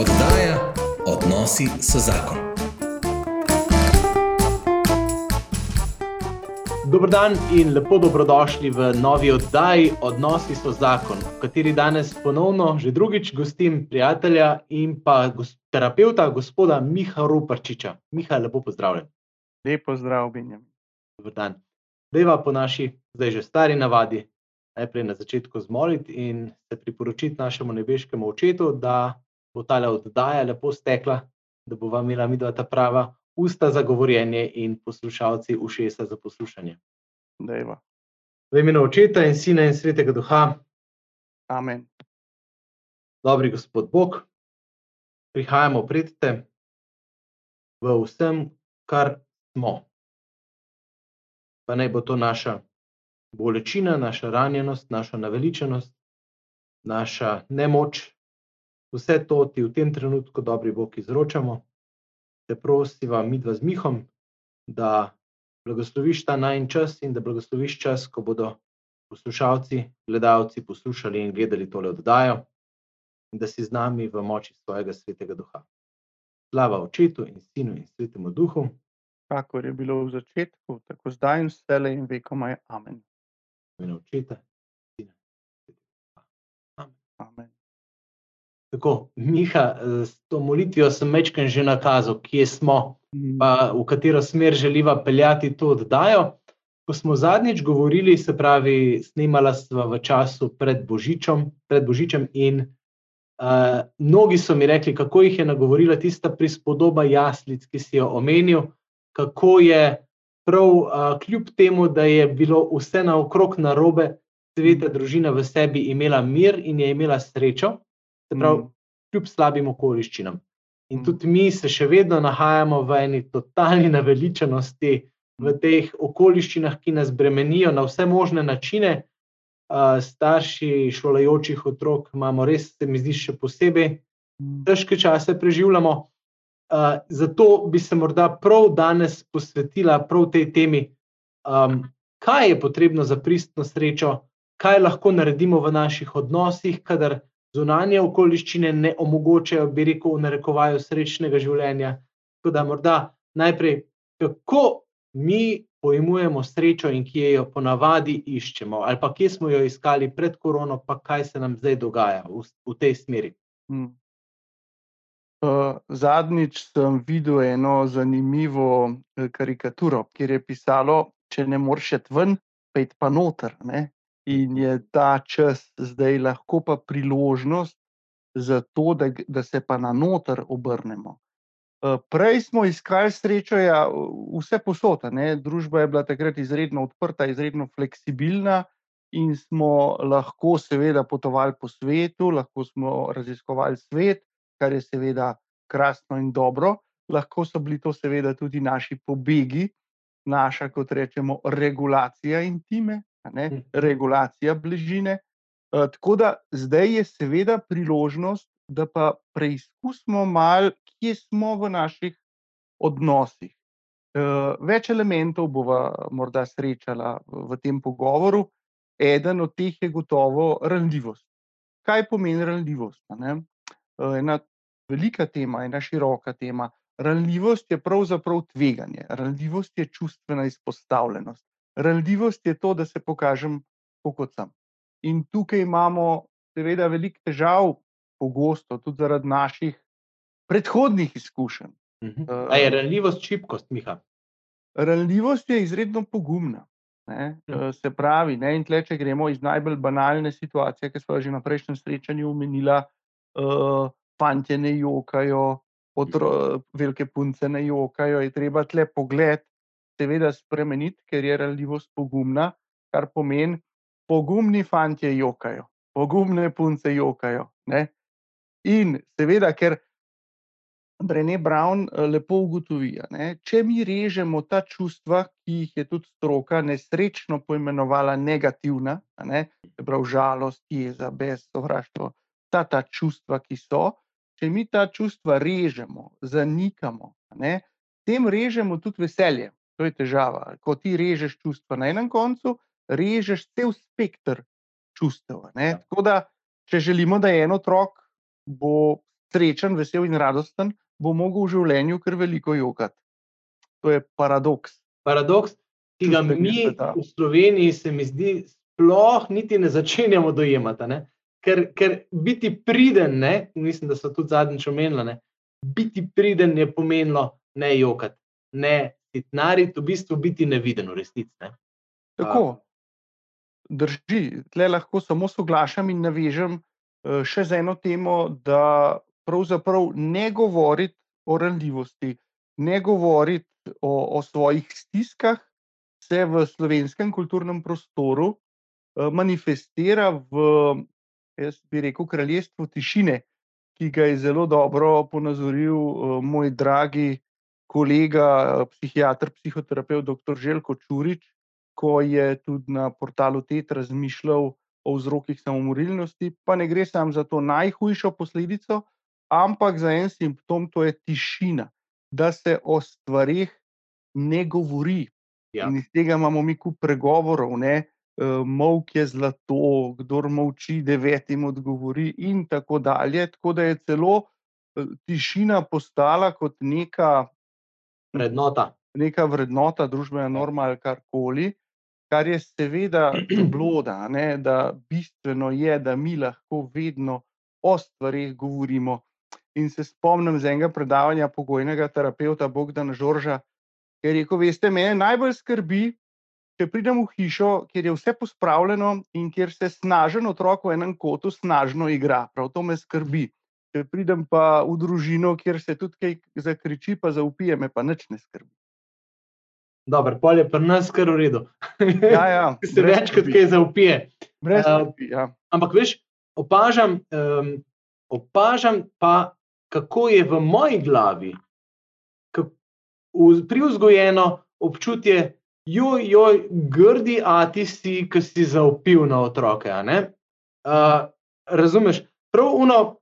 Oddaja Odnosi so zakon. Dobro dan in lepo dobrodošli v novi oddaji Odnosi so zakon, v kateri danes ponovno, že drugič, gostim prijatelja in pa gos terapeuta, gospoda Miha Ruparčiča. Miha, lepo pozdravljen. Lepo zdrav, Benjamin. Dober dan. Deva po naši, zdaj že stari navadi, najprej na začetku zmoliti in se priporočiti našemu nebeškemu očetu, da bo ta oddaja lepo stekla, da bo vam imela midva ta prava usta za govorjenje in poslušalci ušesa za poslušanje. Dejva. V imenu očeta in sina in svetega duha. Amen. Dobri gospod Bog, prihajamo pred te v vsem, kar smo. Pa naj bo to naša bolečina, naša ranjenost, naša naveličenost, naša nemoč, vse to ti v tem trenutku, dobri Bog, izročamo. Te prosiva, midva z Mihom, da blagosloviš ta najin čas in da blagosloviš čas, ko bodo poslušalci, gledalci poslušali in gledali tole oddajo, in da si z nami v moči svojega svetega duha. Slava očetu in sinu in svetemu duhu. Kakor je bilo v začetku, tako zdaj in vselej in vekomaj. Amen. V imenu očeta, sina. Amen. Tako, Miha, s to molitvijo sem majčkeno že nakazal, kje smo, pa v katero smer želiva peljati to oddajo. Ko smo zadnjič govorili, se pravi, snemala sva v času pred božičem, pred božičem in uh, mnogi so mi rekli, kako jih je nagovorila tista prispodoba jaslic, ki si jo omenil, kako je prav uh, kljub temu, da je bilo vse naokrog narobe, sveta družina v sebi imela mir in je imela srečo, se pravi, kljub slabim okoliščinam. In tudi mi se še vedno nahajamo v eni totalni naveličenosti, v teh okoliščinah, ki nas bremenijo na vse možne načine. Starši šolajočih otrok imamo res, se mi zdi, še posebej težke čase preživljamo. Uh, zato bi se morda prav danes posvetila prav tej temi, um, kaj je potrebno za pristno srečo, kaj lahko naredimo v naših odnosih, kadar zunanje okoliščine ne omogočajo, bi rekel, v narekovaju srečnega življenja. Tako da morda najprej, kako mi pojmujemo srečo in kje jo ponavadi iščemo, ali pa kje smo jo iskali pred korono, pa kaj se nam zdaj dogaja v, v tej smeri. Hmm. Uh, zadnjič sem videl eno zanimivo karikaturo, kjer je pisalo: Če ne moreš ven, pejt pa noter. Ne? In je ta čas zdaj lahko pa priložnost za to, da, da se pa na noter obrnemo. Prej smo iskali srečo, ja, vse posod. Družba je bila takrat izredno odprta, izredno fleksibilna, in smo lahko, seveda, potovali po svetu, lahko smo raziskovali svet, kar je seveda krasno in dobro. Lahko so bili to, seveda, tudi naši pobegi, naša, kot rečemo, regulacija intime, ne, regulacija bližine. Tako da zdaj je, seveda, priložnost, da pa preizkusimo malo, kje smo v naših odnosih. Več elementov bova morda srečala v tem pogovoru. Eden od teh je gotovo ranljivost. Kaj pomeni ranljivost? Ena velika tema, ena široka tema. Ranljivost je pravzaprav tveganje, ranljivost je čustvena izpostavljenost. Ranljivost je to, da se pokažem tako, kot sem. In tukaj imamo, seveda, veliko težav, pogosto tudi zaradi naših predhodnih izkušenj. A je ranljivost šibkost, Miha? Ranljivost je izredno pogumna. Ne? Se pravi, ne, in tle, če gremo iz najbolj banalne situacije, ki smo jo že na prejšnjem srečanju omenila, uh, fantje ne jokajo, velike punce ne jokajo, je treba tle pogled seveda spremeniti, ker je ranljivost pogumna, kar pomeni, pogumni fantje jokajo, pogumne punce jokajo. Ne? In seveda, ker Brené Brown lepo ugotovi, ne, če mi režemo ta čustva, ki jih je tudi stroka nesrečno poimenovala negativna, ne, se pravi žalost, jeza, bes, sovraštvo, ta, ta čustva, ki so, če mi ta čustva režemo, zanikamo, ne, tem režemo tudi veselje. To je težava. Ko ti režeš čustva na enem koncu, režeš cel spekter čustev. Tako da, če želimo, da je en otrok bo srečen, vesel in radosten, bo mogel v življenju kar veliko jokati. To je paradoks. Paradoks, ki ga mi v Sloveniji, se mi zdi, sploh niti ne začenjamo dojemati. Ne? Ker, ker biti priden, ne? mislim, da so tudi zadnjič omenili, biti priden je pomenilo ne jokati, ne sitnariti, v bistvu biti neviden v resnici. Ne? Tako. Drži, tle lahko samo soglašam in navežem eh, še z eno temo, da pravzaprav ne govoriti o ranljivosti, ne govoriti o, o svojih stiskah, se v slovenskem kulturnem prostoru uh, manifestira v, jaz bi rekel, kraljestvu tišine, ki ga je zelo dobro ponazoril uh, moj dragi kolega, psihiater, psihoterapeut, dr. Željko Čurič, ko je tudi na portalu TET razmišljal o vzrokih samomorilnosti, pa ne gre samo za to najhujšo posledico, ampak za en simptom, to je tišina, da se o stvarih ne govori. Ja. In iz tega imamo mi kup pregovorov, ne. Uh, Mok je zlato, kdo molči, devetim odgovori, in tako dalje. Tako da je celo uh, tišina postala kot neka vrednota, neka vrednota družbena norma ali karkoli, kar je seveda bloda, ne, da bistveno je, da mi lahko vedno o stvarih govorimo. In se spomnim z enega predavanja pogojnega terapeuta Bogdana Žorža, ki je rekel: Veste, me najbolj skrbi, če pridem v hišo, kjer je vse pospravljeno in kjer se snažen otrok v enem kotu snažno igra. Prav to me skrbi. Če pridem pa v družino, kjer se tudi kaj zakriči, pa zaupije, me pa nič ne skrbi. Dobro, pol je pri nas kar v redu. Ja, ja, se več kot kaj zaupije. Brez skrbi, ja. Ampak veš, opažam, um, opažam pa, kako je v moji glavi privzgojeno občutje, joj, joj, grdi, a ti si, ki si zaupil na otroke. Uh, razumeš? Prav uno.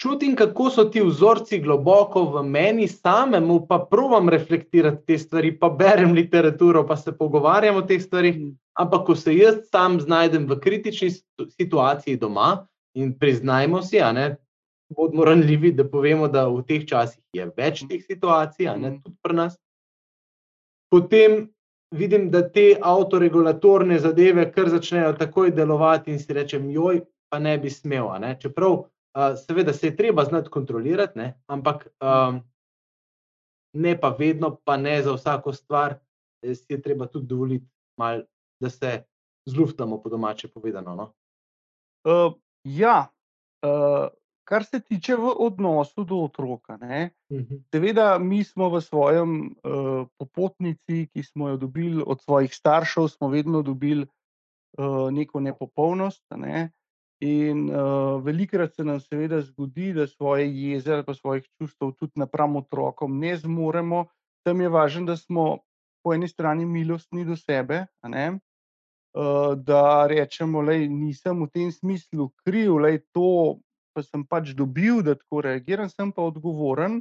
Čutim, kako so ti vzorci globoko v meni, samemu pa provam reflektirati te stvari, pa berem literaturo, pa se pogovarjam o teh stvarih. Mm. Ampak, ko se jaz sam znajdem v kritični situaciji doma in priznajmo si, ne, bodimo ranljivi, da povemo, da v teh časih je več teh situacij, ne mhm. tudi pri nas. Potem vidim, da te avtoregulatorne zadeve kar začnejo takoj delovati in si rečem, joj, pa ne bi smel. Ne? Čeprav, seveda, se je treba znati kontrolirati, ne? ampak um, ne pa vedno, pa ne za vsako stvar, si je treba tudi dovoliti, mal, da se zluftamo, po domače povedano. No? Uh, ja, uh, Kar se tiče v odnosu do otroka, ne, mhm. seveda mi smo v svojem uh, popotnici, ki smo jo dobili od svojih staršev, smo vedno dobili uh, neko nepopolnost. Ne, in uh, velikrat se nam seveda zgodi, da svoje jeze ali pa svojih čustev tudi napram otrokom ne zmoremo. Tam je važno, da smo po eni strani milostni do sebe, uh, da rečemo, da nisem v tem smislu kriv, da to pa sem pač dobil, da tako reagiram, sem pa odgovoren,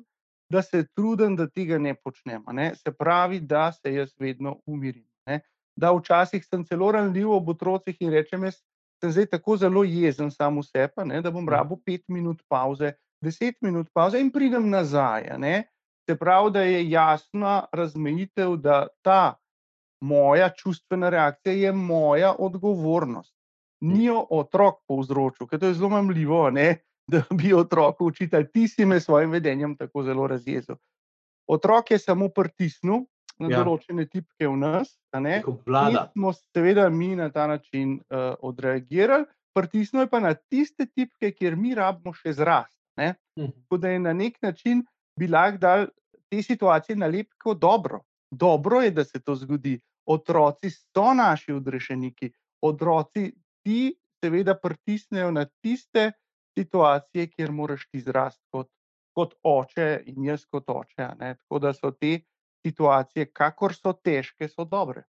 da se trudim, da tega ne počnem. Ne? Se pravi, da se jaz vedno umirim. Ne? Da včasih sem celo ranljiv ob otrocih in rečem, jaz sem zdaj tako zelo jezen sam v sebe, da bom rabo pet minut pauze, deset minut pauze in pridem nazaj. Ne? Se pravi, da je jasna razmejitev, da ta moja čustvena reakcija je moja odgovornost ni jo otrok povzročil, ker to je zelo mamljivo, ne? da bi otroku učitelj, ti si me s svojim vedenjem tako zelo razjezil. Otrok je samo pritisnil na ja. določene tipke v nas, in smo seveda mi na ta način uh, odreagirali, pritisnil je pa na tiste tipke, kjer mi rabimo še zrast. Mhm. Tako da je na nek način bi lahko dal te situacije nalepko dobro. Dobro je, da se to zgodi. Otroci so naši odrešeniki, otroci ti seveda pritisnejo na tiste situacije, kjer moraš ti zrasti kot, kot oče in jaz kot oče. Tako da so te situacije, kakor so težke, so dobre.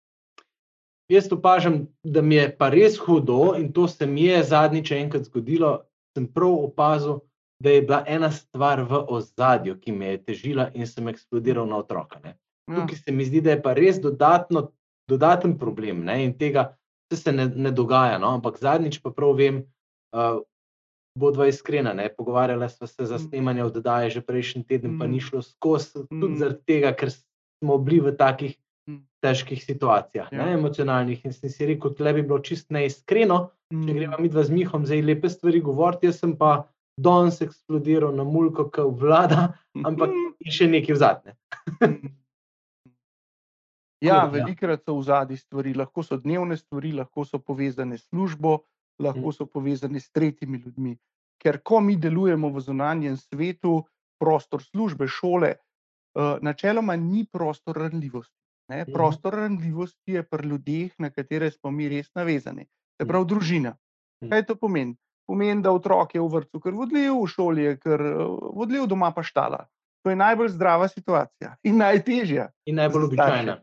Jaz opažam, da mi je pa res hudo in to se mi je zadnjič enkrat zgodilo. Sem prav opazil, da je bila ena stvar v ozadju, ki me je težila in sem eksplodiral na otroka. Ne. Ja. Tukaj se mi zdi, da je pa res dodatno, dodaten problem. Ne, in tega, se ne, ne dogaja. No? Ampak zadnjič pa prav vem, uh, bodva iskrena, ne, pogovarjala sva se za Mm. snemanje oddaje že prejšnji teden, pa ni Mm. šlo skozi, tudi Mm. zaradi tega, ker smo bili v takih Mm. težkih situacijah, Ja. ne, emocionalnih in sem si rekel, tle bi bilo čist neiskreno, če Mm. greva midva z Mihom zdaj lepe stvari govoriti, jaz sem pa danes eksplodiral na mulko, ki obvlada, ampak je še nekaj vzadne. Mm. Ja, ja. velikokrat so v zadnji stvari, lahko so dnevne stvari, lahko so povezane s službo, lahko Mm. so povezane s tretjimi ljudmi. Ker ko mi delujemo v zunanjem svetu, prostor službe, šole, načeloma ni prostor ranljivosti. Ne? Mhm. Prostor ranljivosti je pri ljudeh, na katere smo mi res navezani. Se Mm. pravi, družina. Mm. Kaj to pomeni? Pomeni, da otrok je v vrtu kar vodljiv, v šoli je kar eh, vodljiv, doma pa štala. To je najbolj zdrava situacija in najtežja. In najbolj običajna.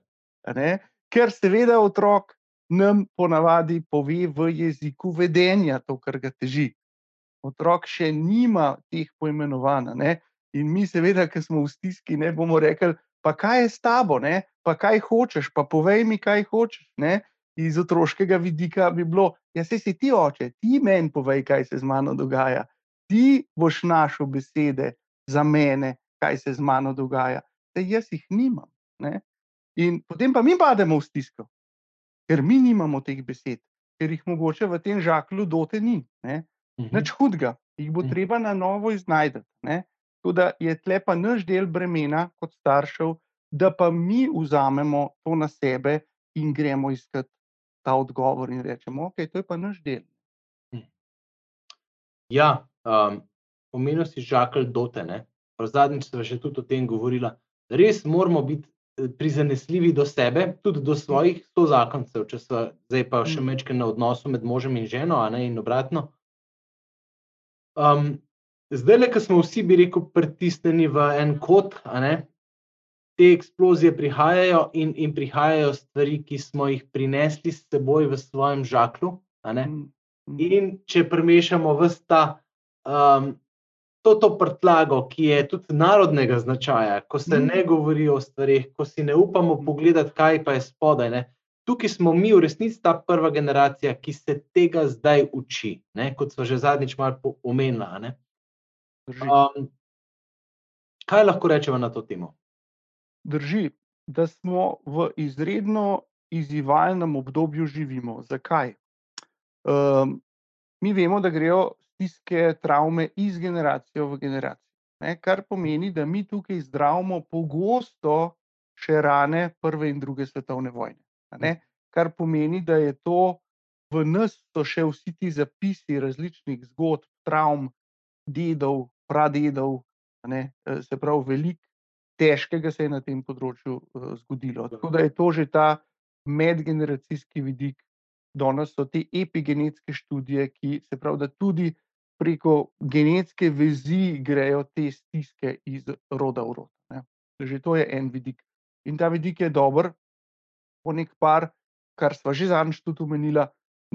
Ker seveda otrok nam ponavadi pove v jeziku vedenja to, kar ga teži. Otrok še nima teh poimenovanj. In mi, seveda, ki smo v stiski, ne bomo rekli, pa kaj je s tabo, ne? pa kaj hočeš, pa povej mi, kaj hočeš. Ne? Iz otroškega vidika bi bilo, ja, se si ti oče, ti meni povej, kaj se z mano dogaja. Ti boš našel besede za mene, kaj se z mano dogaja. Saj jaz jih nimam. Ne? In potem pa mi pademo v stisko, ker mi nimamo teh besed, ker jih mogoče v tem žaklju dote ni. Ne? Mhm. Nič hudega, jih bo Mhm. treba na novo iznajdeti. ne. Tako da je tle pa naš del bremena kot staršev, da pa mi vzamemo to na sebe in gremo iskati ta odgovor in rečemo, ok, to je pa naš del. Ja, um, omenil si žakelj dote. Ne? Pa Zadnjič smo še tudi o tem govorila. Res moramo biti eh, prizanesljivi do sebe, tudi do svojih sozakoncev, če so zdaj pa še mečke na odnosu med možem in ženo, a ne in obratno. Um, zdaj, le, ko smo vsi, bi rekel, pritisnjeni v en kot, ne, te eksplozije prihajajo in, in prihajajo stvari, ki smo jih prinesli s seboj v svojem ne. Mm, mm, In če premešamo vse ta, um, to, to prtlago, ki je tudi narodnega značaja, ko se Mm. ne govori o stvarih, ko si ne upamo Mm. pogledati, kaj pa je spodaj. Ne. Tukaj smo mi v resnici ta prva generacija, ki se tega zdaj uči, ne, kot smo že zadnjič malo a ne. Drži. Um, kaj lahko rečemo na to temo? Drži, da smo v izredno izzivalnem obdobju živimo. Zakaj? Um, mi vemo, da grejo stiske, travme iz generacije v generacijo. Ne, kar pomeni, da mi tukaj zdravimo pogosto še rane prve in druge svetovne vojne. Ne, kar pomeni, da je to v nas, so še vsi ti zapisi različnih zgodb, travm, dedov, pradedov, ne, eh, se pravi, veliko težkega se je na tem področju eh, zgodilo. Tako da je to že ta medgeneracijski vidik. Danes so te epigenetske študije, ki se pravi, da tudi preko genetske vezi grejo te stiske iz roda v rod. Ne. Že to je en vidik. In ta vidik je dober, po nek par, kar sva že zadnjič tudi omenila,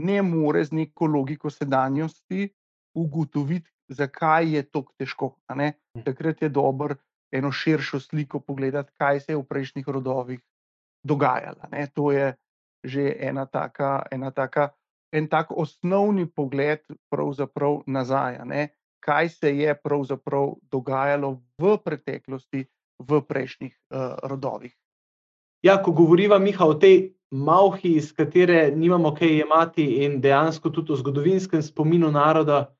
ne more z neko logiko sedanjosti ugotoviti, zakaj je to težko. ne. Takrat je dobro eno širšo sliko pogledati, kaj se je v prejšnjih rodovih dogajalo. To je že ena taka, ena taka, en tak osnovni pogled nazaj, kaj se je pravzaprav dogajalo v preteklosti v prejšnjih uh, rodovih. Ja, ko govoriva, Miha, o tej malhi, iz katere nimamo kaj jemati, in dejansko tudi o zgodovinskem spominu naroda,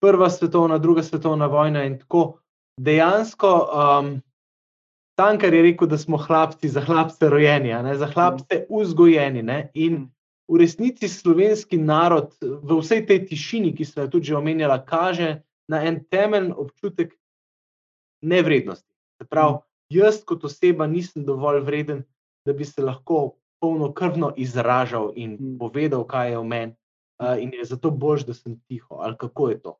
prva svetovna, druga svetovna vojna in tako. Dejansko um, Tankar je rekel, da smo hlapci za hlapce rojeni, ne, za hlapce vzgojeni. Ne, in Mm. v resnici slovenski narod v vsej tej tišini, ki smo jo tudi že omenjala, kaže na en temeljni občutek nevrednosti. Se pravi, jaz kot oseba nisem dovolj vreden, da bi se lahko polnokrvno izražal in Mm. povedal, kaj je v meni. Uh, in je zato bož, da sem tiho. Ali kako je to?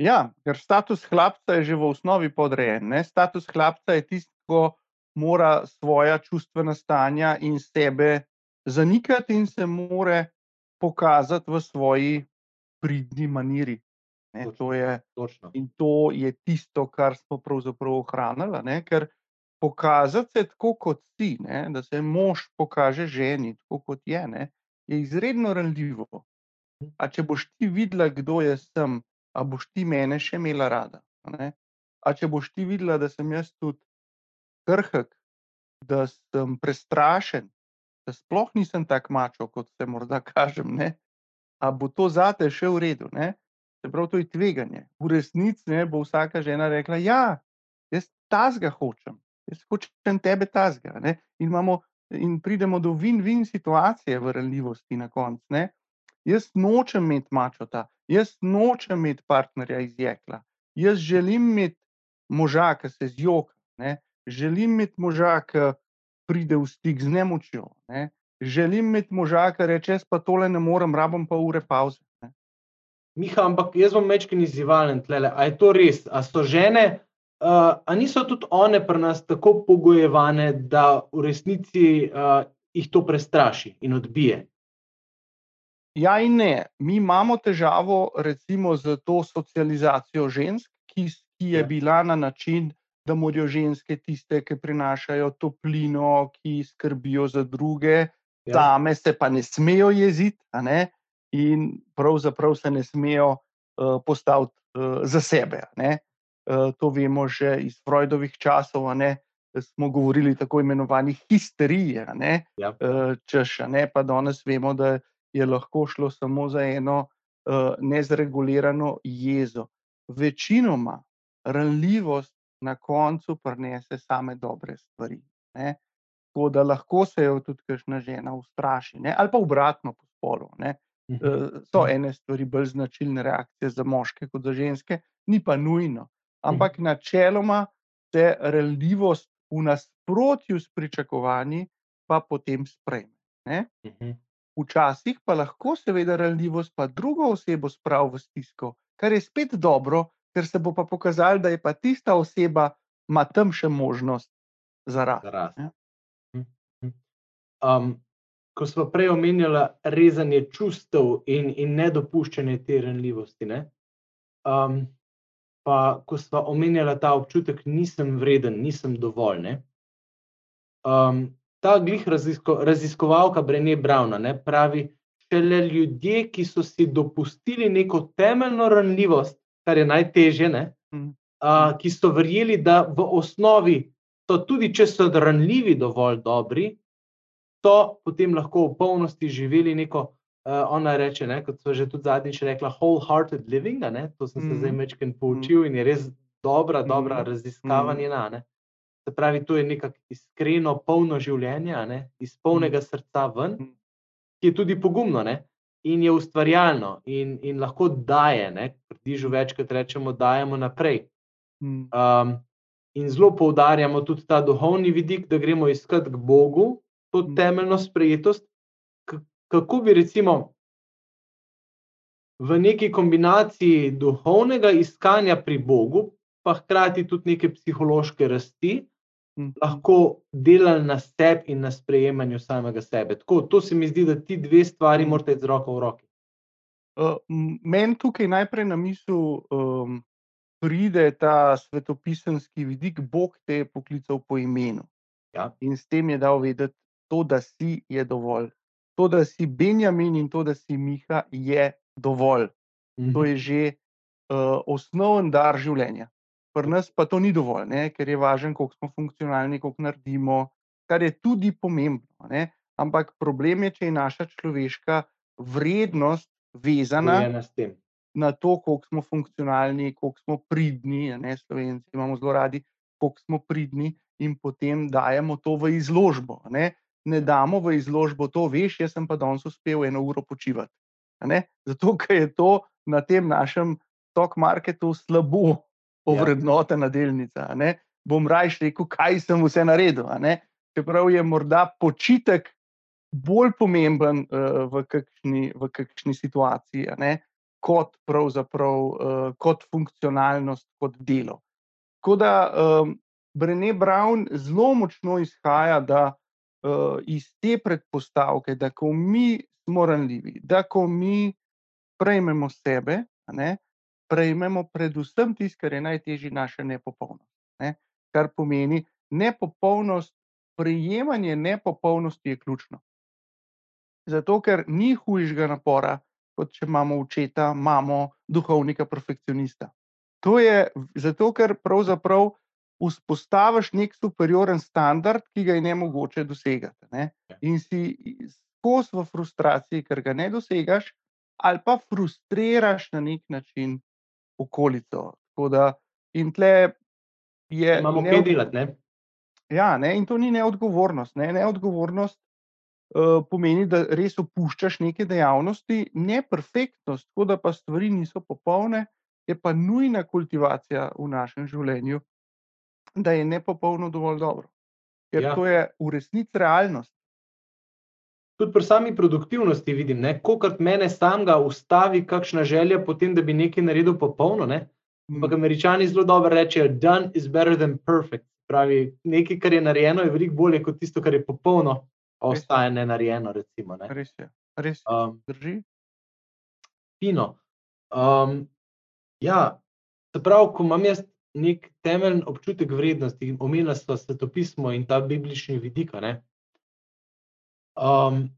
Ja, ker status hlapca je že v osnovi podrejen. Ne? Status hlapca je tisto, ko mora svoja čustvena stanja in sebe zanikati in se mora pokazati v svoji pridni maniri. Ne? Točno. To je, Točno. in to je tisto, kar smo pravzaprav ohranili. Ne? Ker pokazati se tako, kot si, ne? da se mož pokaže ženi, tako kot je, ne? je izredno ranljivo. A če boš ti videla, kdo jaz sem, a boš ti mene še imela rada. A če boš ti videla, da sem jaz tudi krhek, da sem prestrašen, da sploh nisem tako mačo, kot se morda kažem, ne? a bo to zate še v redu. Ne? Se pravi, to je tveganje. V resnici ne, bo vsaka žena rekla: Ja, jaz tazga hočem, jaz hočem tebe tazga. Ne? In, imamo, in pridemo do win-win situacije v ranljivosti na koncu. Jaz nočem imeti mačota, jaz nočem imeti partnerja iz jekla, jaz želim imeti moža, ki se zjoka, ne? želim imeti moža, ki pride v stik z nemočjo. Ne? Želim imeti moža, ki reče: Jaz pa tole ne morem, rabim pa ure pauze. Ne? Miha, ampak jaz bom večkrat izzivalen tle. A je to res? A so žene, uh, a niso tudi one pri nas tako pogojevane, da v resnici uh, jih to prestraši in odbije? Ja, in ne. Mi imamo težavo, recimo, z to socializacijo žensk, ki, ki je ja. bila na način, da morajo ženske tiste, ki prinašajo toplino, ki skrbijo za druge, ja. same se pa ne smejo jeziti, in pravzaprav se ne smejo uh, postaviti uh, za sebe. Uh, to vemo že iz Freudovih časov. Smo govorili tako imenovani histeriji, ja. uh, češ, pa danes vemo, da je lahko šlo samo za eno uh, nezregulirano jezo. Večinoma ranljivost na koncu prinese same dobre stvari. Ne? Tako da lahko se jo tudi kakšna žena ustraši, ne? ali pa obratno po spolu. Ne? Uh, so ene stvari bolj značilne reakcije za moške kot za ženske, ni pa nujno. Ampak načeloma se ranljivost v nasprotju s pričakovanji pa potem sprejme. Ne? Včasih pa lahko seveda ranljivost pa drugo osebo spravi v stisko, kar je spet dobro, ker se bo pa pokazalo, da je pa tista oseba, ima tam še možnost za rast. Hm, hm. Um, ko smo prej omenjali rezanje čustev in, in nedopuščanje te ranljivosti, ne? um, pa ko smo omenjali ta občutek, nisem vreden, nisem dovolj. Um, ta glih razisko, raziskovalka Brené Brown pravi, šele ljudje, ki so si dopustili neko temeljno ranljivost, kar je najtežje, ne, mm. a, ki so verjeli, da v osnovi so tudi, če so ranljivi, dovolj dobri, so potem lahko v polnosti živeli neko. Uh, ona reče, ne, kot so že tudi zadnjič rekla, wholehearted living. Ne, to sem mm. se zdaj večkrat poučil in je res dobra, dobra mm. raziskava mm. njena. Ne. Se pravi, to je nekako iskreno, polno življenje, ne, iz polnega srca ven, mm. ki je tudi pogumno. Ne in je ustvarjalno, in, in lahko daje, kot dižu večkrat rečemo, dajemo naprej. Um, in zelo poudarjamo tudi ta duhovni vidik, da gremo iskati k Bogu, to temeljno sprejetost. Kako bi recimo v neki kombinaciji duhovnega iskanja pri Bogu, pa hkrati tudi neke psihološke rasti, Mhm. Lahko delali na sebi in na sprejemanju samega sebe. Tako, to se mi zdi, da ti dve stvari mhm. morate z roko v roki. Uh, Meni tukaj najprej na misel um, pride ta svetopisanski vidik, Bog te je poklical po imenu. Ja. In s tem je dal vedeti, to, da si je dovolj. To, da si Benjamin in to, da si Miha, je dovolj. Mhm. To je že uh, osnoven dar življenja. Pri nas pa to ni dovolj, ne? ker je važno, koliko smo funkcionalni, koliko naredimo, kar je tudi pomembno. Ne? Ampak problem je, če je naša človeška vrednost vezana na to, koliko smo funkcionalni, koliko smo pridni. Ne? Slovenci imamo zelo radi, koliko smo pridni, in potem dajemo to v izložbo. Ne, ne damo v izložbo to, veš, jaz sem pa danes uspel eno uro počivati. Zato, ker je to na tem našem stock marketu slabo ovrednotena ja. delnica. Bom raje rekel, kaj sem vse naredil. Čeprav je morda počitek bolj pomemben uh, v, kakšni, v kakšni situaciji, kot pravzaprav uh, kot funkcionalnost, kot delo. Tako da um, Brené Brown zelo močno izhaja da, uh, iz te predpostavke, da ko mi smo ranljivi, da ko mi prejmemo sebe, ne, prejmemo predvsem tisto, kar je najtežje, naša nepopolnost. Ne? Kar pomeni, nepopolnost, prejemanje nepopolnosti je ključno. Zato, ker ni hujšega napora, kot če imamo očeta, mamo, duhovnika, perfekcionista. To je zato, ker pravzaprav vzpostaviš nek superioren standard, ki ga je ne mogoče dosegati. Ne? Ja. In si skozi v frustraciji, ker ga ne dosegaš, ali pa frustriraš na nek način okolico. Tako Da, in tle je. Imamo neod- kaj delati, ne? Ja, ne, in to ni neodgovornost. Ne. Neodgovornost uh, pomeni, da res opuščaš neke dejavnosti, ne perfektnost, tako da pa stvari niso popolne, je pa nujna kultivacija v našem življenju, da je nepopolno dovolj dobro. Ker Ja. to je v resnici realnost. Tudi pri sami produktivnosti vidim, koliko mene samega ustavi kakšna želja po tem, da bi nekaj naredil popolno. Ne? Ampak američani zelo dobro rečejo, done is better than perfect. Pravi, nekaj, kar je narejeno, je veliko bolje kot tisto, kar je popolno, Res. ostaje nenarejeno. Recimo, ne? Res je, res je. um, Drži. fino. Um, ja, se pravi, ko imam jaz nek temeljni občutek vrednosti, omenila smo svetopismo in ta biblični vidik. a ne. Um,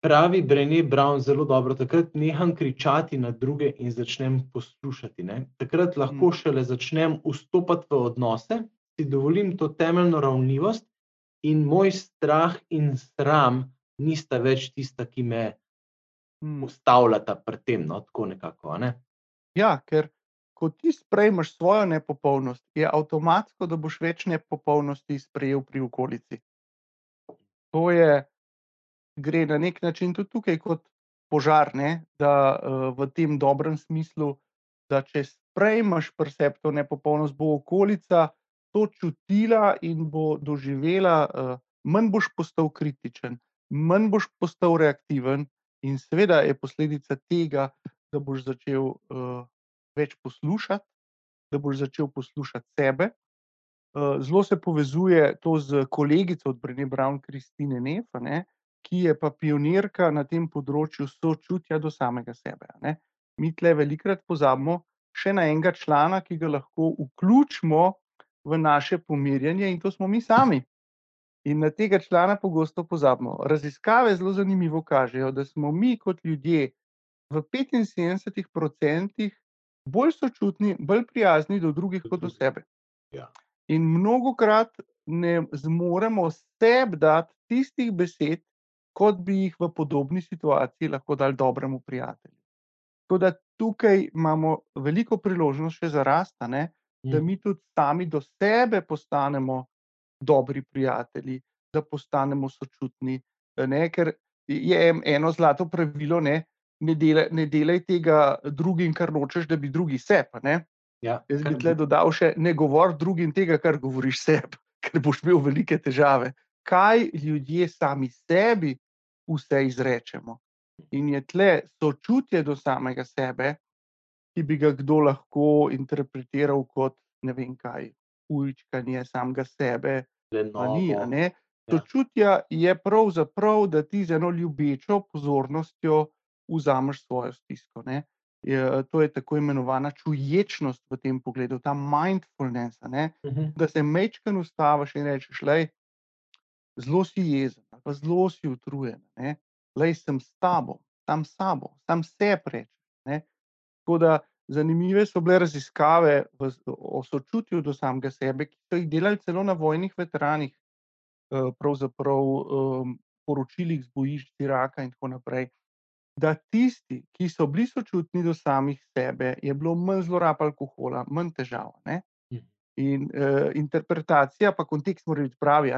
pravi Brené Brown zelo dobro, takrat neham kričati na druge in začnem poslušati. Ne. Takrat lahko Mm. šele začnem vstopati v odnose, si dovolim to temeljno ravnivost in moj strah in sram nista več tista, ki me Mm. ustavljata pri tem, no, tako nekako. Ne? Ja, ker ko ti sprejmeš svojo nepopolnost, je avtomatsko, da boš več nepopolnosti sprejel pri okolici. To je, gre na nek način tudi tukaj kot požar, ne? da uh, v tem dobrem smislu, da če sprejmeš percept to nepopolnost, bo okolica to čutila in bo doživela, uh, manj boš postal kritičen, manj boš postal reaktiven, in seveda je posledica tega, da boš začel uh, več poslušati, da boš začel poslušati sebe. Uh, zelo se povezuje to z kolegico od Brene Brown, Kristine Neff, a ne, ki je pa pionirka na tem področju sočutja do samega sebe. Ne. Mi tle velikrat pozabimo še na enega člana, ki ga lahko vključimo v naše pomirjanje, in to smo mi sami. In na tega člana pogosto pozabimo. Raziskave zelo zanimivo kažejo, da smo mi kot ljudje v 75% bolj sočutni, bolj prijazni do drugih kot do sebe. Ja. In mnogokrat ne zmoremo sebi dati tistih besed, kot bi jih v podobni situaciji lahko dali dobremu prijatelju. Tako da tukaj imamo veliko priložnost še za rast, ne, da Mm. mi tudi sami do sebe postanemo dobri prijatelji, da postanemo sočutni. Ne, ker je en- eno zlato pravilo, ne, ne, delaj, ne delaj tega drugim, kar nočeš, da bi drugi sebi. Ja, Jaz bi tle dodal še, ne govori drugim tega, kar govoriš sebi, ker boš imel velike težave. Kaj ljudje sami sebi vse izrečemo? In je tle sočutje do samega sebe, ki bi ga kdo lahko interpretiral kot ne vem kaj, ujčkanje samega sebe, ni. Ja. Sočutja je pravzaprav, da ti z eno ljubečo pozornostjo vzameš svojo stisko. Ne. Je, to je tako imenovana čuječnost v tem pogledu, ta mindfulness, ne, Mhm. da se mečken ustaviš in rečeš, lej, zelo si jezen, zelo si utrujen, ne, lej, sem s tabo, sam s sabo, sam sebi rečeš. Tako da zanimive so bile raziskave v, o sočutju do samega sebe, ki so jih delali celo na vojnih veteranih, eh, pravzaprav um, poročilih z bojišč Iraka in tako naprej. Da tisti, ki so bili sočutni do samih sebe, je bilo manj zlorab alkohola, manj težav. Ne? Mhm. In uh, interpretacija, pa kontekst mora biti pravi.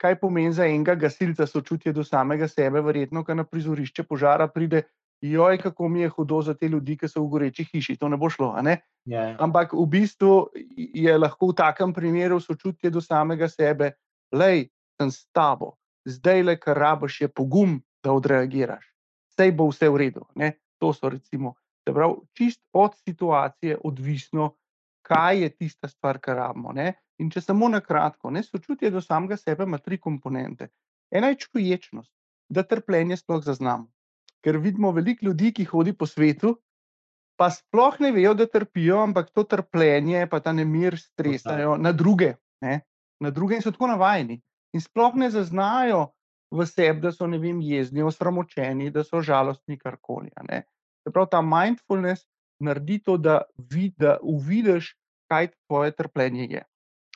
Kaj pomeni za enega gasilca sočutje do samega sebe, verjetno, ko na prizorišče požara pride, joj, kako mi je hudo za te ljudi, ki so v goreči hiši, to ne bo šlo. ne. Ja, ja. Ampak v bistvu je lahko v takem primeru sočutje do samega sebe, lej, sem s tabo, zdaj le, kar rabiš, je pogum, da odreagiraš. Sej bo vse v redu. Ne? To so recimo, se pravi, čist od situacije odvisno, kaj je tista stvar, kar rabimo. Ne? In če samo na kratko, ne, sočutje do samega sebe ima tri komponente. Ena je čuječnost, da trpljenje sploh zaznamo. Ker vidimo veliko ljudi, ki hodi po svetu, pa sploh ne vejo, da trpijo, ampak to trpljenje, pa ta nemir stresajo na druge, ne? na druge in so tako navajeni. In sploh ne zaznajo, v sebi, da so, ne vem, jezni, osramočeni, da so žalostni, karkoli. Se pravi, ta mindfulness naredi to, da da uvidiš, kaj tvoje trpljenje je.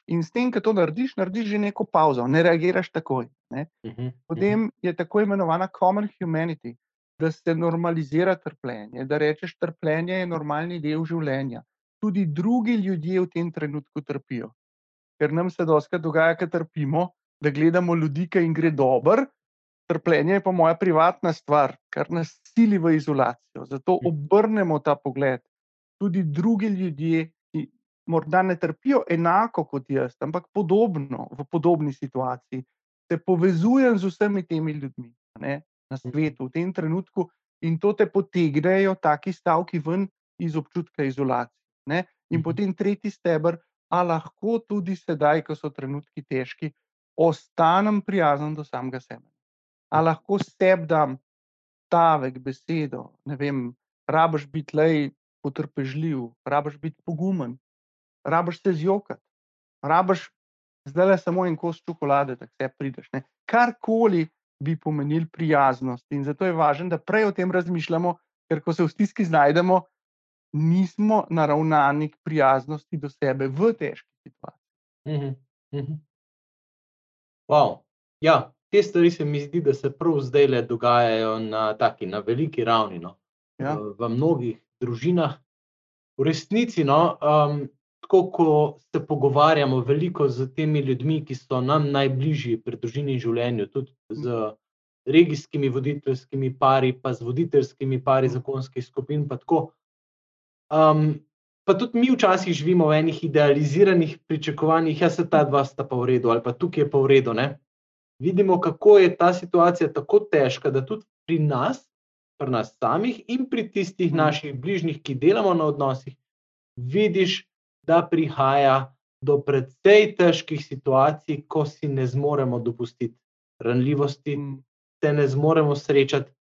In s tem, ke to narediš, narediš že neko pavzo, ne reagiraš takoj, ne. Potem je tako imenovana common humanity, da se normalizira trpljenje, da rečeš: "Trpljenje je normalni del življenja." Tudi drugi ljudje v tem trenutku trpijo. Ker nam se dostikrat dogaja, ke trpimo, da gledamo ljudi, ke jim gre dobro, trpljenje je pa moja privatna stvar, kar nas sili v izolacijo, zato obrnemo ta pogled. Tudi drugi ljudje, ki morda ne trpijo enako kot jaz, ampak podobno, v podobni situaciji, se povezujem z vsemi temi ljudmi, ne, na svetu v tem trenutku in to te potegnejo taki stavki ven iz občutka izolacije, ne. In potem tretji steber: a lahko tudi sedaj, ko so trenutki težki, ostanem prijazen do samega sebe? A lahko sebi dam stavek, besedo, ne vem, rabiš biti, glej, potrpežljiv, rabiš biti pogumen, rabiš se zjokati, rabiš zdajle samo en kos čokolade, da sebi prideš, ne. Karkoli bi pomenilo prijaznost, in zato je važno, da prej o tem razmišljamo, ker ko se v stiski znajdemo, nismo naravnani k prijaznosti do sebe v težki situaciji. Ja, te stvari se mi zdi, da se prav zdajle dogajajo na taki, na veliki ravni, no. Ja. v mnogih družinah. V resnici, no, tako ko se pogovarjamo veliko s temi ljudmi, ki so nam najbližji pri družini in življenju, tudi z regijskimi voditeljskimi pari pa z voditeljskimi pari zakonskih skupin pa tako. Pa tudi mi včasih živimo v enih idealiziranih pričakovanjih: "Ja, saj ta dva sta pa v redu," ali pa: "Tukaj je pa v redu," ne. Vidimo, kako je ta situacija tako težka, da tudi pri nas, pri nas samih in pri tistih naših bližnjih, ki delamo na odnosih, vidiš, da prihaja do precej težkih situacij, ko si ne zmoremo dopustiti ranljivosti, se ne zmoremo srečati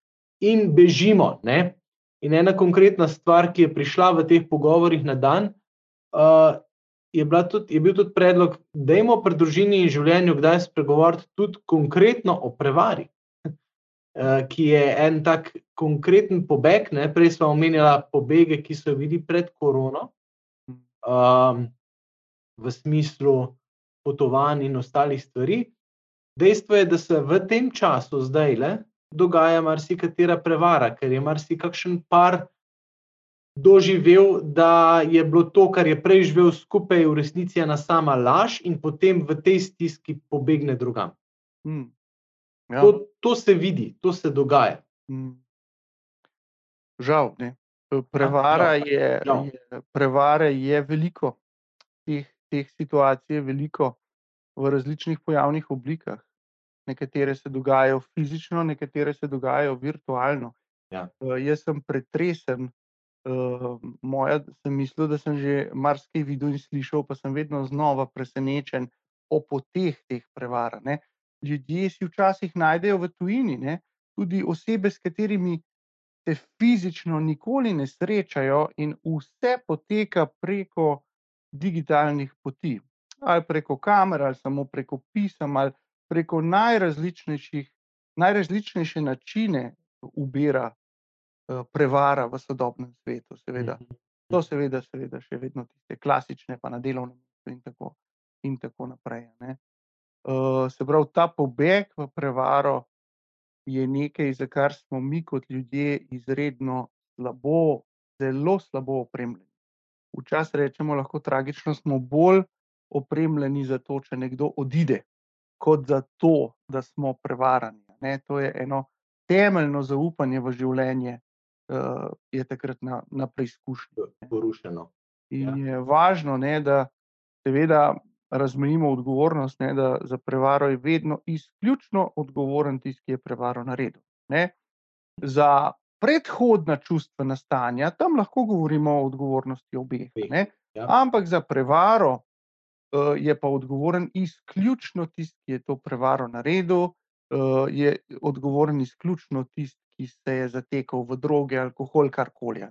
in bežimo, ne. In ena konkretna stvar, ki je prišla v teh pogovorih na dan, je bila tudi, je bil tudi predlog: "Dajmo pri družini in življenju kdaj spregovoriti tudi konkretno o prevari." ki je en tak konkreten pobeg, ne, prej sva omenjala pobege, ki so bili pred korono, v smislu potovanj in ostalih stvari. Dejstvo je, da se v tem času zdajle dogaja marsikatera prevara, ker je marsikakšen par doživel, da je bilo to, kar je prej živel skupaj, v resnici ena sama laž in potem v tej stiski pobegne drugam. Ja. To, to se vidi, to se dogaja. Žal, ne. Prevara je, prevare je veliko. Teh, teh situacij je veliko v različnih pojavnih oblikah. Nekatere se dogajajo fizično, nekatere se dogajajo virtualno. Ja. jaz sem pretresen, moja, sem mislil, da sem že marsikaj videl in slišal, pa sem vedno znova presenečen o poteh teh prevar, ne. Ljudje si včasih najdejo v tujini, ne, tudi osebe, s katerimi se fizično nikoli ne srečajo, in vse poteka preko digitalnih poti. Ali preko kamer ali samo preko pisem ali preko najrazličnejših, najrazličnejše načine ubira, prevara v sodobnem svetu, seveda. To seveda, seveda še vedno tiste klasične pa na delovnem mestu in tako, in tako naprej, ne. se pravi, ta pobeg v prevaro je nekaj, za kar smo mi kot ljudje izredno slabo, zelo slabo opremljeni. Včasih rečemo lahko tragično, smo bolj opremljeni za to, če nekdo odide, kot za to, da smo prevarani, ne, to je eno temeljno zaupanje v življenje, je takrat na, na preizkušnji. Porušeno. In je važno, ne, da seveda razmejimo odgovornost, ne, da za prevaro je vedno izključno odgovoren tisti, ki je prevaro naredil, ne. Za predhodna čustvena stanja, tam lahko govorimo o odgovornosti obeh, ne. Ampak za prevaro, je pa odgovoren izključno tisti, ki je to prevaro naredil, je odgovoren izključno tisti, ki se je zatekel v droge, alkohol, karkoli.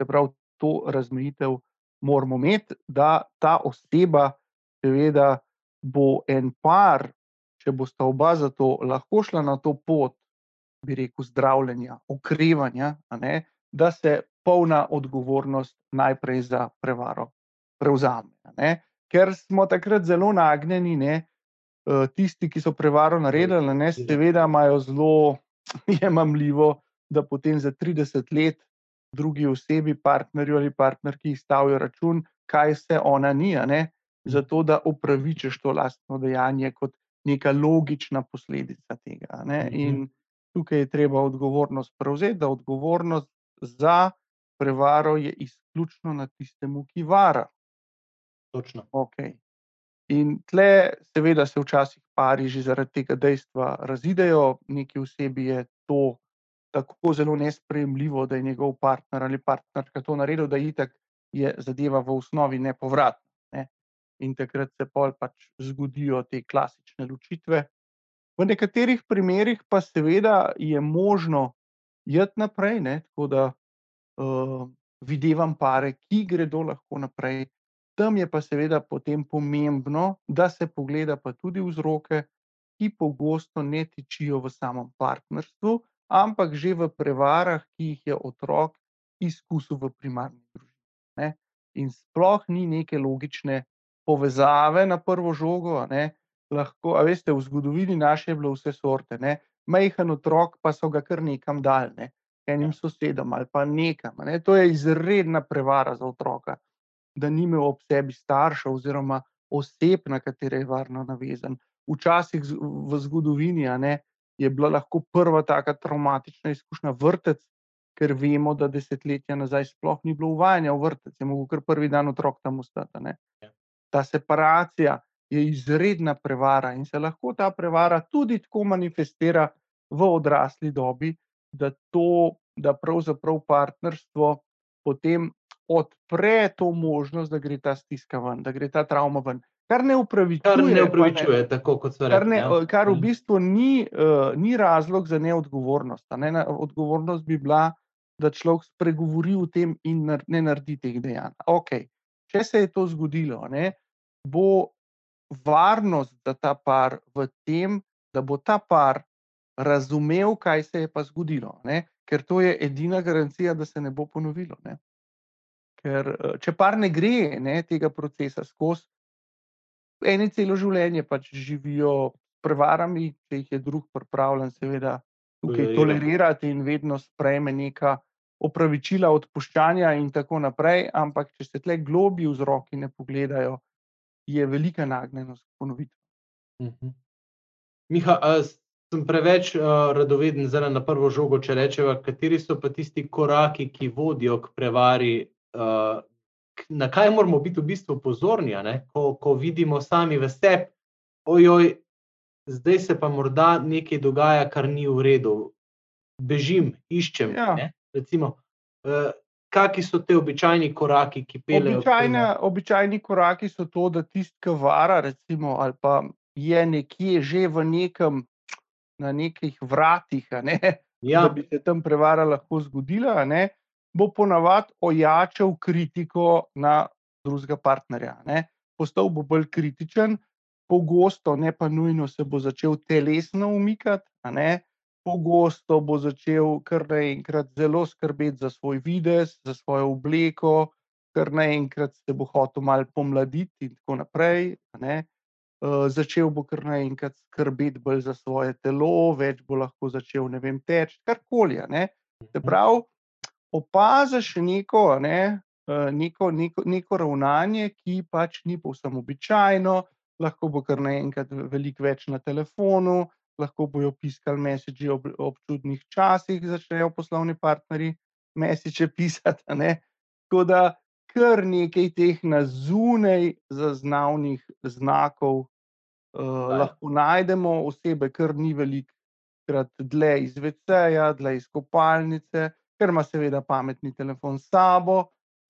Se pravi, to razmejitev moramo imeti, da ta oseba seveda bo en par, če bosta oba zato lahko šla na to pot, bi rekel, zdravljenja, okrevanja, da se polna odgovornost najprej za prevaro prevzame. Ne. Ker smo takrat zelo nagnjeni, ne, eh, tisti, ki so prevaro naredili, ne, seveda imajo zelo jemljivo, da potem za 30 let drugi osebi, partnerju ali partnerki izstavijo račun, kaj vse ona ni, ne, zato da upravičiš to lastno dejanje kot neka logična posledica tega. Ne. In tukaj je treba odgovornost prevzeti, da odgovornost za prevaro je izključno na tistemu, ki vara. Točno. Okay. In tle, seveda, se včasih pari že zaradi tega dejstva razidejo, neki osebi je to tako zelo nesprejemljivo, da je njegov partner ali partnerka to naredil, da itak je zadeva v osnovi nepovratna. Ne. In takrat se pol pač zgodijo te klasične ločitve. V nekaterih primerih pa seveda je možno iti naprej, ne, tako da uh, videvam pare, ki gredo lahko naprej. Tam je pa seveda potem pomembno, da se pogleda pa tudi vzroke, ki pogosto ne tičijo v samem partnerstvu, ampak že v prevarah, ki jih je otrok izkusil v primarni družini. In sploh ni neke logične povezave na prvo žogo. Lahko, a veste, v zgodovini naše je bilo vse sorte. Ne? Majhen otrok, pa so ga kar nekam dal, ne? enim sosedom ali pa nekam. Ne? To je izredna prevara za otroka, da ni imel ob sebi staršev oziroma oseb, na katere je varno navezan. Včasih v zgodovini ne, je bila lahko prva taka traumatična izkušnja vrtec, ker vemo, da desetletja nazaj sploh ni bilo uvajanja v vrtec, je mogel kar prvi dan otrok tam ostati. Ja. Ta separacija je izredna prevara in se lahko ta prevara tudi tako manifestira v odrasli dobi, da to, da pravzaprav partnerstvo potem odpre to možnost, da gre ta stiska ven, da gre ta travma ven. Kar ne upravičuje, kar ne upravičuje ne, tako kot so rekli. Kar, ne, ja. kar v mm. bistvu ni, uh, ni razlog za neodgovornost. Ne? Odgovornost bi bila, da človek spregovori o tem in ne naredi teh dejanj. Okay. Če se je to zgodilo, ne, bo varnost za ta par v tem, da bo ta par razumel, kaj se je pa zgodilo. Ne? Ker to je edina garancija, da se ne bo ponovilo. Ne? Ker eh, če par ne gre ne, tega procesa skozi, eni celo življenje pač živijo prevarami, če jih je drug pripravljen, seveda, tukaj tolerirati in vedno sprejme neka opravičila, odpuščanja in tako naprej. Ampak, če se tle globi vzroki ne pogledajo, je velika nagnjenost ponoviti. Uh mhm. -huh. Miha, sem preveč uh, radoveden za na prvo žogo, če rečemo, kateri so pa tisti koraki, ki vodijo k prevari. Uh, na kaj moramo biti v bistvu pozorni, ko, ko vidimo sami v sebi, ojoj, zdaj se pa morda nekaj dogaja, kar ni v redu. Bežim, iščem. Ja. Recimo, uh, Kakšni so ti običajni koraki, ki peljejo? Običajni koraki so to, da tisti, ki vara, recimo, ali pa je nekje že v nekem na nekih vratih, ne, ja. da bi se tam prevara lahko zgodila, ne, bo ponavadi ojačal kritiko na drugega partnerja. Ne. Postal bo bolj kritičen, pogosto, ne pa nujno, se bo začel telesno umikati, pogosto bo začel kar naenkrat zelo skrbeti za svoj videz, za svojo obleko, kar naenkrat se bo hotel malo pomladiti in tako naprej. Eh, začel bo kar naenkrat skrbeti bolj za svoje telo, več bo lahko začel, ne vem, teči, karkoli. Se mhm. pravi, opaziš neko, ne, eh, neko, neko, neko ravnanje, ki pač ni povsem običajno, lahko bo kar naenkrat veliko več na telefonu, lahko bojo piskali mesiči ob, ob čudnih časih, začnejo poslovni partnerji mesiče pisati. Tako da. Kar nekaj teh na zunaj zaznavnih znakov Uh, lahko najdemo osebe, kar ni veliko, krat dlje iz VC-ja, dlje iz kopalnice, ker ima seveda pametni telefon s sabo,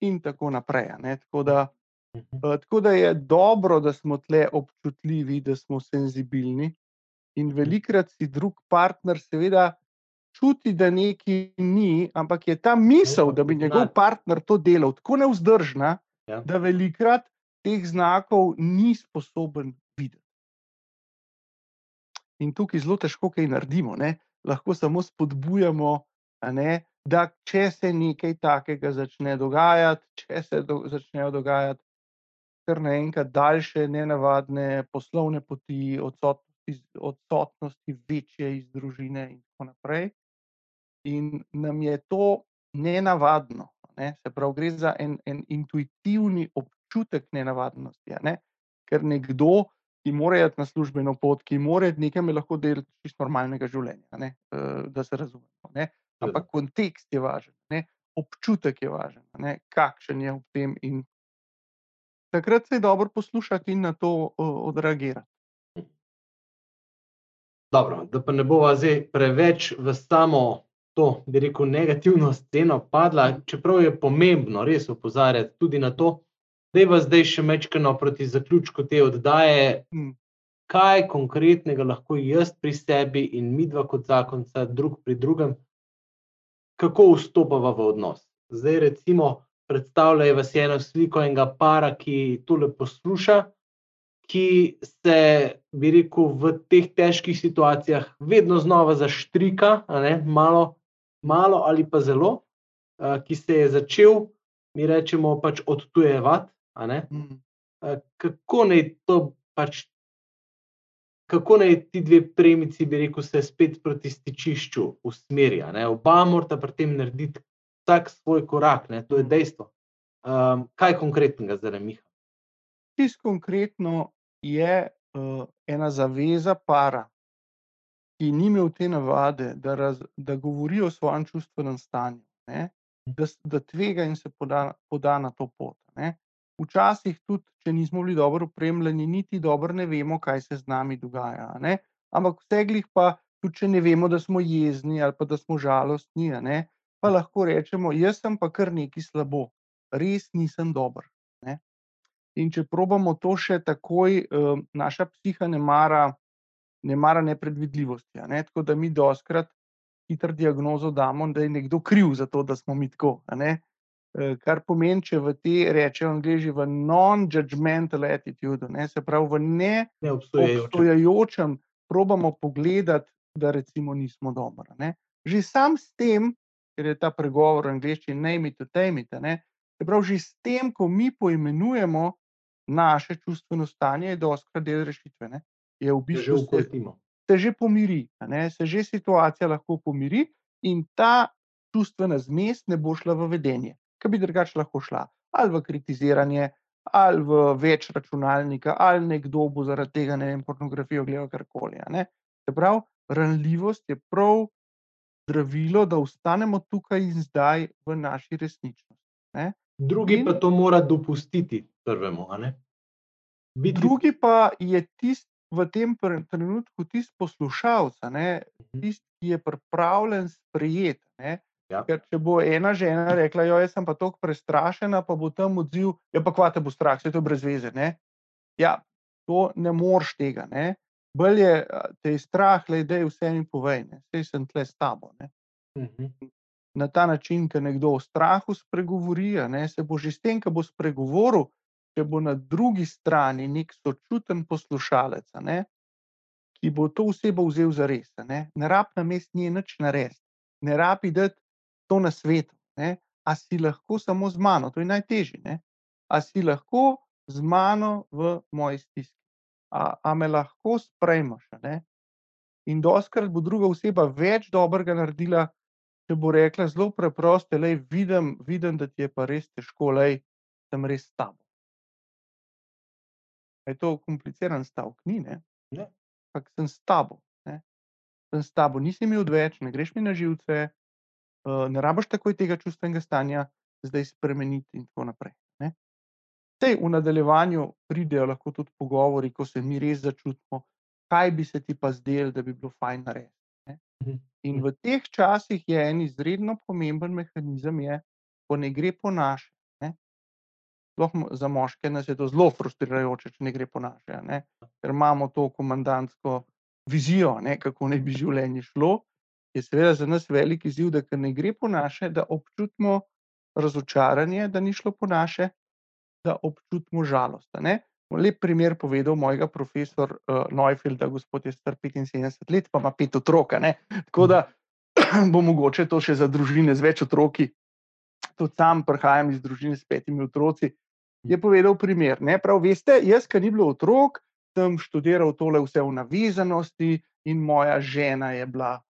in tako naprej. Tako da, uh, tako da je dobro, da smo tle občutljivi, da smo senzibilni. In velikrat si drug partner, seveda, čuti, da nekaj ni, ampak je ta misel, da bi njegov partner to delal, tako neuzdržna, ja. da velikrat teh znakov ni sposoben videti. In tukaj zelo težko kaj naredimo, ne? lahko samo spodbujamo, ne, da če se nekaj takega začne dogajati, če se do, začnejo dogajati kar naenkrat daljše, nenavadne poslovne poti, odsotnosti, odsotnosti večje iz družine in tako naprej. In nam je to nenavadno, ne? se pravi, gre za en, en intuitivni občutek nenavadnosti, ne? ker nekdo, ki mora iti na službeno pot, ki mora nekaj lahko delati čisto normalnega življenja, ne? da se razumemo. Ne? Ampak kontekst je važen, ne? občutek je važen, ne? kakšen je v tem. In takrat se je dobro poslušati in na to odreagirati. Dobro, da pa ne bova zdaj preveč v samo to, bi rekel, negativno sceno padla, čeprav je pomembno res opozarjati tudi na to, da je zdaj še mečkano proti zaključku te oddaje. Hmm. Kaj konkretnega lahko jaz pri sebi in mi dva kot zakonca, drug pri drugem, kako vstopava v odnos? Zdaj, recimo, predstavljaj si eno sliko enega para, ki tole posluša, ki se, bi rekel, v teh težkih situacijah vedno znova zaštrika, ne, malo malo ali pa zelo, uh, ki se je začel, mi rečemo, pač odtujevati. Uh, kako naj to pač, kako naj ti dve premici, bi rekel, se spet proti stičišču usmerijo? Oba morata pri tem narediti vsak svoj korak, ne? to je dejstvo. Um, kaj konkretnega zdaj, Miha? Čisto konkretno je uh, ena zaveza para, ki ni imel te navade, da, raz, da govori o svojem čustvenem stanju, ne, da, da tvega in se poda, poda na to pot. Ne. Včasih tudi, če nismo bili dobro opremljeni, niti dobro ne vemo, kaj se z nami dogaja. Ne. Ampak vseglih pa, tudi če ne vemo, da smo jezni ali pa da smo žalostni, ne, pa lahko rečemo, jaz sem pa kar neki slabo, res nisem dober. Ne. In če probamo to še takoj, eh, naša psiha ne mara ne mara nepredvidljivosti. Ne? Tako da mi doskrat hitro diagnozo damo, da je nekdo kriv za to, da smo mi tako. Kar pomeni, če v te rečejo angliži v non-judgmental attitude, ne? se pravi v neobstojajočem, probamo pogledati, da recimo nismo dobro. Ne? Že sam s tem, ker je ta pregovor v angliščini name it, tame it, ne? se pravi že s tem, ko mi poimenujemo naše čustveno stanje, je doskrat del rešitve. Ne? je v bistvu že ukotimo. Se že pomiri, se že situacija lahko pomiri, in ta čustvena zmes ne bo šla v vedenje, ki bi drugače lahko šla ali v kritiziranje, ali v več računalnika, ali nekdo bo zaradi tega ne vem, pornografijo gledal karkoli. Se pravi, ranljivost je prav zdravilo, da ostanemo tukaj in zdaj v naši resničnosti. Ne? Drugi in, pa to mora dopustiti, prvemu. Biti... Drugi pa je tisti, v tem trenutku tisti poslušalec, mhm. tisti, ki je pripravljen sprejeti. Ja. Ker če bo ena žena rekla, da je pa tako prestrašena, pa bo tam odziv, ja, pa kvate bo strah, vse to je brez veze. Ne? Ja, to ne moreš tega. Ne? Bolj je te je strah, da je vse mi povej, vse sem tle s tabo. Uh mhm. -huh. Na ta način, ki nekdo o strahu spregovori, se bo že s tem, ki bo spregovoril, če bo na drugi strani nek sočuten poslušalec, ne, ki bo to osebo vzel za res. Ne, ne rabi na mest nje nič narediti, ne rabi dati to na svetu. Ne, a si lahko samo z mano, to je najtežje. Ne, a si lahko z mano v moji stiski, a, a me lahko sprejmeš. In doskrat bo druga oseba več dobrega naredila. Če bo rekla zelo preprosto, da vidim, vidim, da ti je pa res težko, da sem res tam je to kompliciran stavek, ni ne. Ampak sem s tabo, ne? sem s tabo, nisi mi odveč, ne greš mi na živce, ne rabiš takoj tega čustvenega stanja, zdaj spremeniti in tako naprej. Ne? Tej v nadaljevanju pridejo lahko tudi pogovori, ko se mi res začutimo, kaj bi se ti pa zdelo, da bi bilo fajn narediti. Mhm. In v teh časih je en izredno pomemben mehanizem, je, ko ne gre po naše. Sploh za moške nas je to zelo frustrirajoče, če ne gre po naše. Ne? Ker imamo to komandantsko vizijo, ne? kako naj bi življenje šlo. Je seveda za nas veliki izziv, da ne gre po naše, da občutimo razočaranje, da ni šlo po naše, da občutimo žalost. Lep primer povedal mojega profesor uh, Neufelda, gospod je star 75 let, pa ima pet otrok. Tako da bo mogoče to še za družine z več otroki. Tudi sam prihajam iz družine s petimi otroci. Je povedal primer. Ne? Prav veste, jaz, ki ni bilo otrok, sem študiral tole vse v navezanosti in moja žena je bila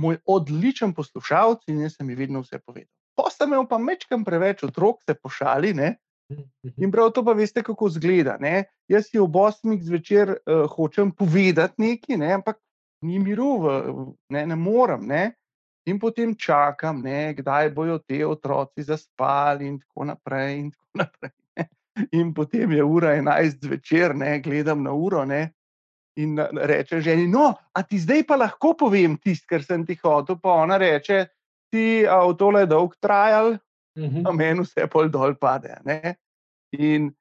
moj odličen poslušalec in jaz sem ji vedno vse povedal. Sem imel pa mečkam preveč otrok, se pošali, ne? In prav to pa veste, kako zgleda. Ne? Jaz si ob osmih zvečer uh, hočem povedati nekaj, ne? ampak ni miru, v, ne, ne morem. Ne? In potem čakam, ne, kdaj bodo te otroci zaspali, in tako naprej. In, tako naprej, in potem je ura 11 zvečer, ne, gledam na uro ne, in reče ženi: No, a ti zdaj pa lahko povem tisto, kar sem ti hotel. Pa ona reče: Ti avto je dolg trajal, a meni vse pol dol pade. Ne? In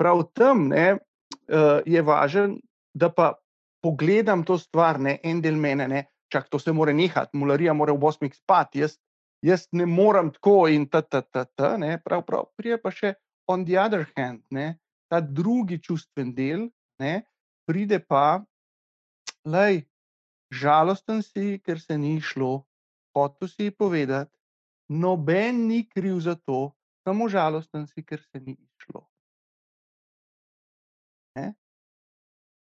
prav tam ne, uh, je važen, da pa pogledam to stvar, ne en del mene, ne, čak to se mora nehati, mularija mora v osmih spati, jaz, jaz ne morem tako in ta, ta, ta, ta, ne, prav, prav, prije pa še on the other hand, ne, ta drugi čustven del, ne, pride pa, lej, žalosten si, ker se ni šlo, hotel si povedati, noben ni kriv za to, samo žalosten si, ker se ni išlo. Ne?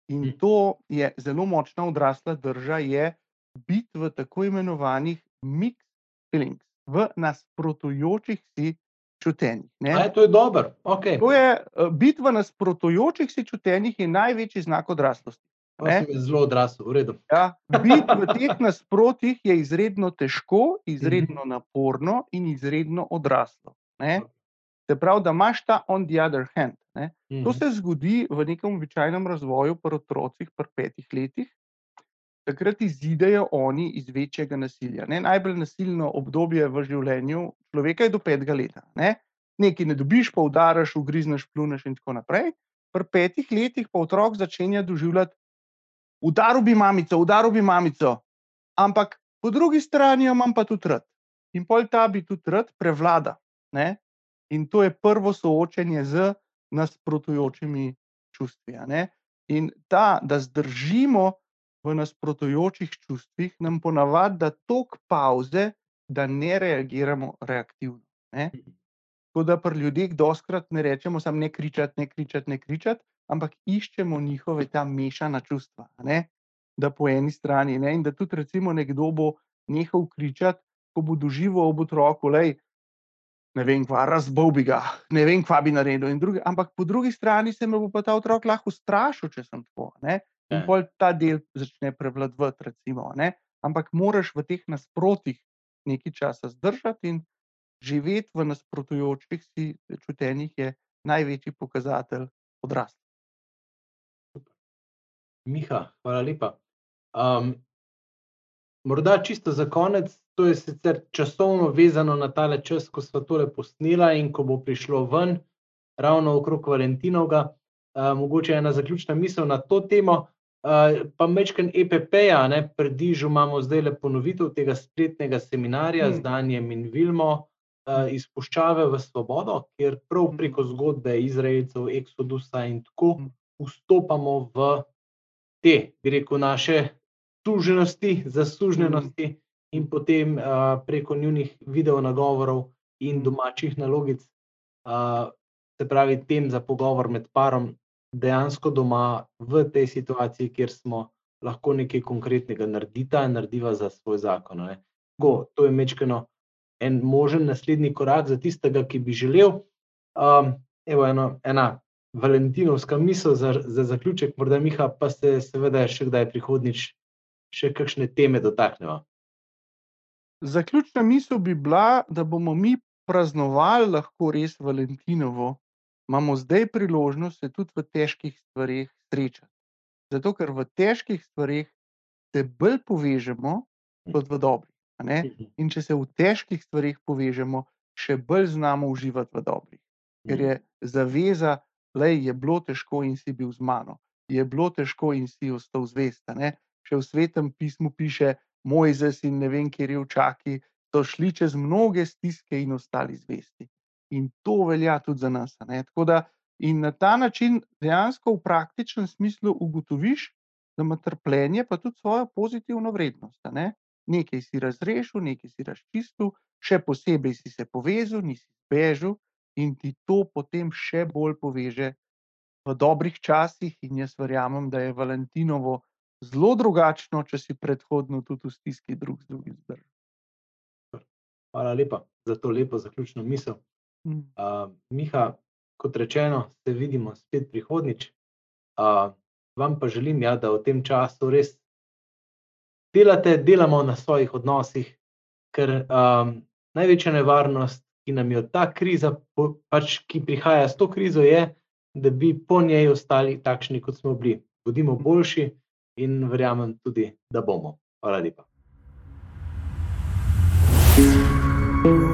In Hm. to je zelo močna odrasla drža, je biti v tako imenovanih mixed feelings, v nasprotujočih si čutenjih. ne. Aj, to je dobro. Okay. To je eh, biti v nasprotujočih si čutenjih je največji znak odraslosti. Zelo odrasel, v redu. Ja, biti v teh nasprotjih je izredno težko, izredno naporno in izredno odraslo. Ne? Se pravi, da imaš ta on the other hand. Ne? To Mhm. se zgodi v nekem običajnem razvoju pri otrocih, pri petih letih. Takrat izidejo oni iz večjega nasilja. Ne? Najbolj nasilno obdobje v življenju človeka je do petega leta. Ne? Nekaj ne dobiš, pa udaraš, ugrizneš, pluneš in tako naprej. Pri petih letih pa otrok začenja doživljati, udaril bi mamico, udaril bi mamico, ampak po drugi strani jo imam pa tudi rad. In pol ta bi tudi rad prevlada. Ne? In to je prvo soočenje z nasprotujočimi čustvi. In ta, da zdržimo v nasprotujočih čustvih, nam ponavadi da toliko pauze, da ne reagiramo reaktivno. Ne? Tako da pri ljudeh doskrat ne rečemo samo ne kričati, ne kričati, ne kričati, ampak iščemo njihove ta mešana čustva. Ne? Da po eni strani, ne? in da tudi recimo nekdo bo nehal kričati, ko bo doživel ob otroku, lej, ne vem, kva, razbol bi ga, ne vem, kva bi naredil. Drugi, ampak po drugi strani se me bo pa ta otrok lahko strašil, če sem tako. Ne? In Ja. pol ta del začne prevladovati, recimo. Ne? Ampak moraš v teh nasprotjih nekaj časa zdržati in živeti v nasprotujočih si čutenjih je največji pokazatelj odraslosti. Miha, hvala lepa. Um, morda čisto za konec, to je sicer časovno vezano na tale čas, ko smo tole posnela in ko bo prišlo ven, ravno okrog Valentinovega. Uh, mogoče ena zaključna misel na to temo. Uh, pa mečken EPP-ja, ne, pred Dižo imamo zdaj le ponovitev tega spletnega seminarja Mm. z Danjem in Vilmo uh, izpuščave v svobodo, kjer prav Mm. preko zgodbe Izraelcev, Eksodusa in tako Mm. vstopamo v te, bi rekel, naše suženosti, zasuženosti in potem uh, preko njunih video nagovorov in Mm. domačih nalogic, uh, se pravi, tem za pogovor med parom, dejansko doma v tej situaciji, kjer smo lahko nekaj konkretnega naredita, narediva za svoj zakon. Tako, to je mečkano en možen naslednji korak za tistega, ki bi želel. Um, evo, eno, ena valentinovska misel za, za zaključek, morda Miha, pa se seveda še kdaj prihodnič še kakšne teme dotaknemo. Zaključna misel bi bila, da bomo mi praznovali lahko res Valentinovo, imamo zdaj priložnost se tudi v težkih stvareh srečati. Zato, ker v težkih stvareh se bolj povežemo kot v dobrih. ne. In če se v težkih stvareh povežemo, še bolj znamo uživati v dobrih. Ker je zaveza, da je bilo težko in si bil z mano, je bilo težko in si ostal zvest. Še v svetem pismu piše, Mojzes in ne vem, kje revčaki so šli čez mnoge stiske in ostali zvesti. In to velja tudi za nas. Tako da In na ta način dejansko v praktičnem smislu ugotoviš, da ima trpljenje pa tudi svojo pozitivno vrednost. Ne? Nekaj si razrešil, nekaj si razčistil, še posebej si se povezal, nisi bežal in ti to potem še bolj poveže v dobrih časih. In jaz verjamem, da je Valentinovo zelo drugačno, če si predhodno tudi v stiski drug z drugim zdržal. Hvala lepa za to lepo zaključno misel. Uh, Miha, kot rečeno, se vidimo spet prihodnič. Uh, vam pa želim, ja, da v tem času res delate, delamo na svojih odnosih, ker um, največja nevarnost, ki nam jo ta kriza, pač, ki prihaja s to krizo, je, da bi po njej ostali takšni, kot smo bili. Bodimo boljši in verjamem tudi, da bomo. Hvala lepa. thank you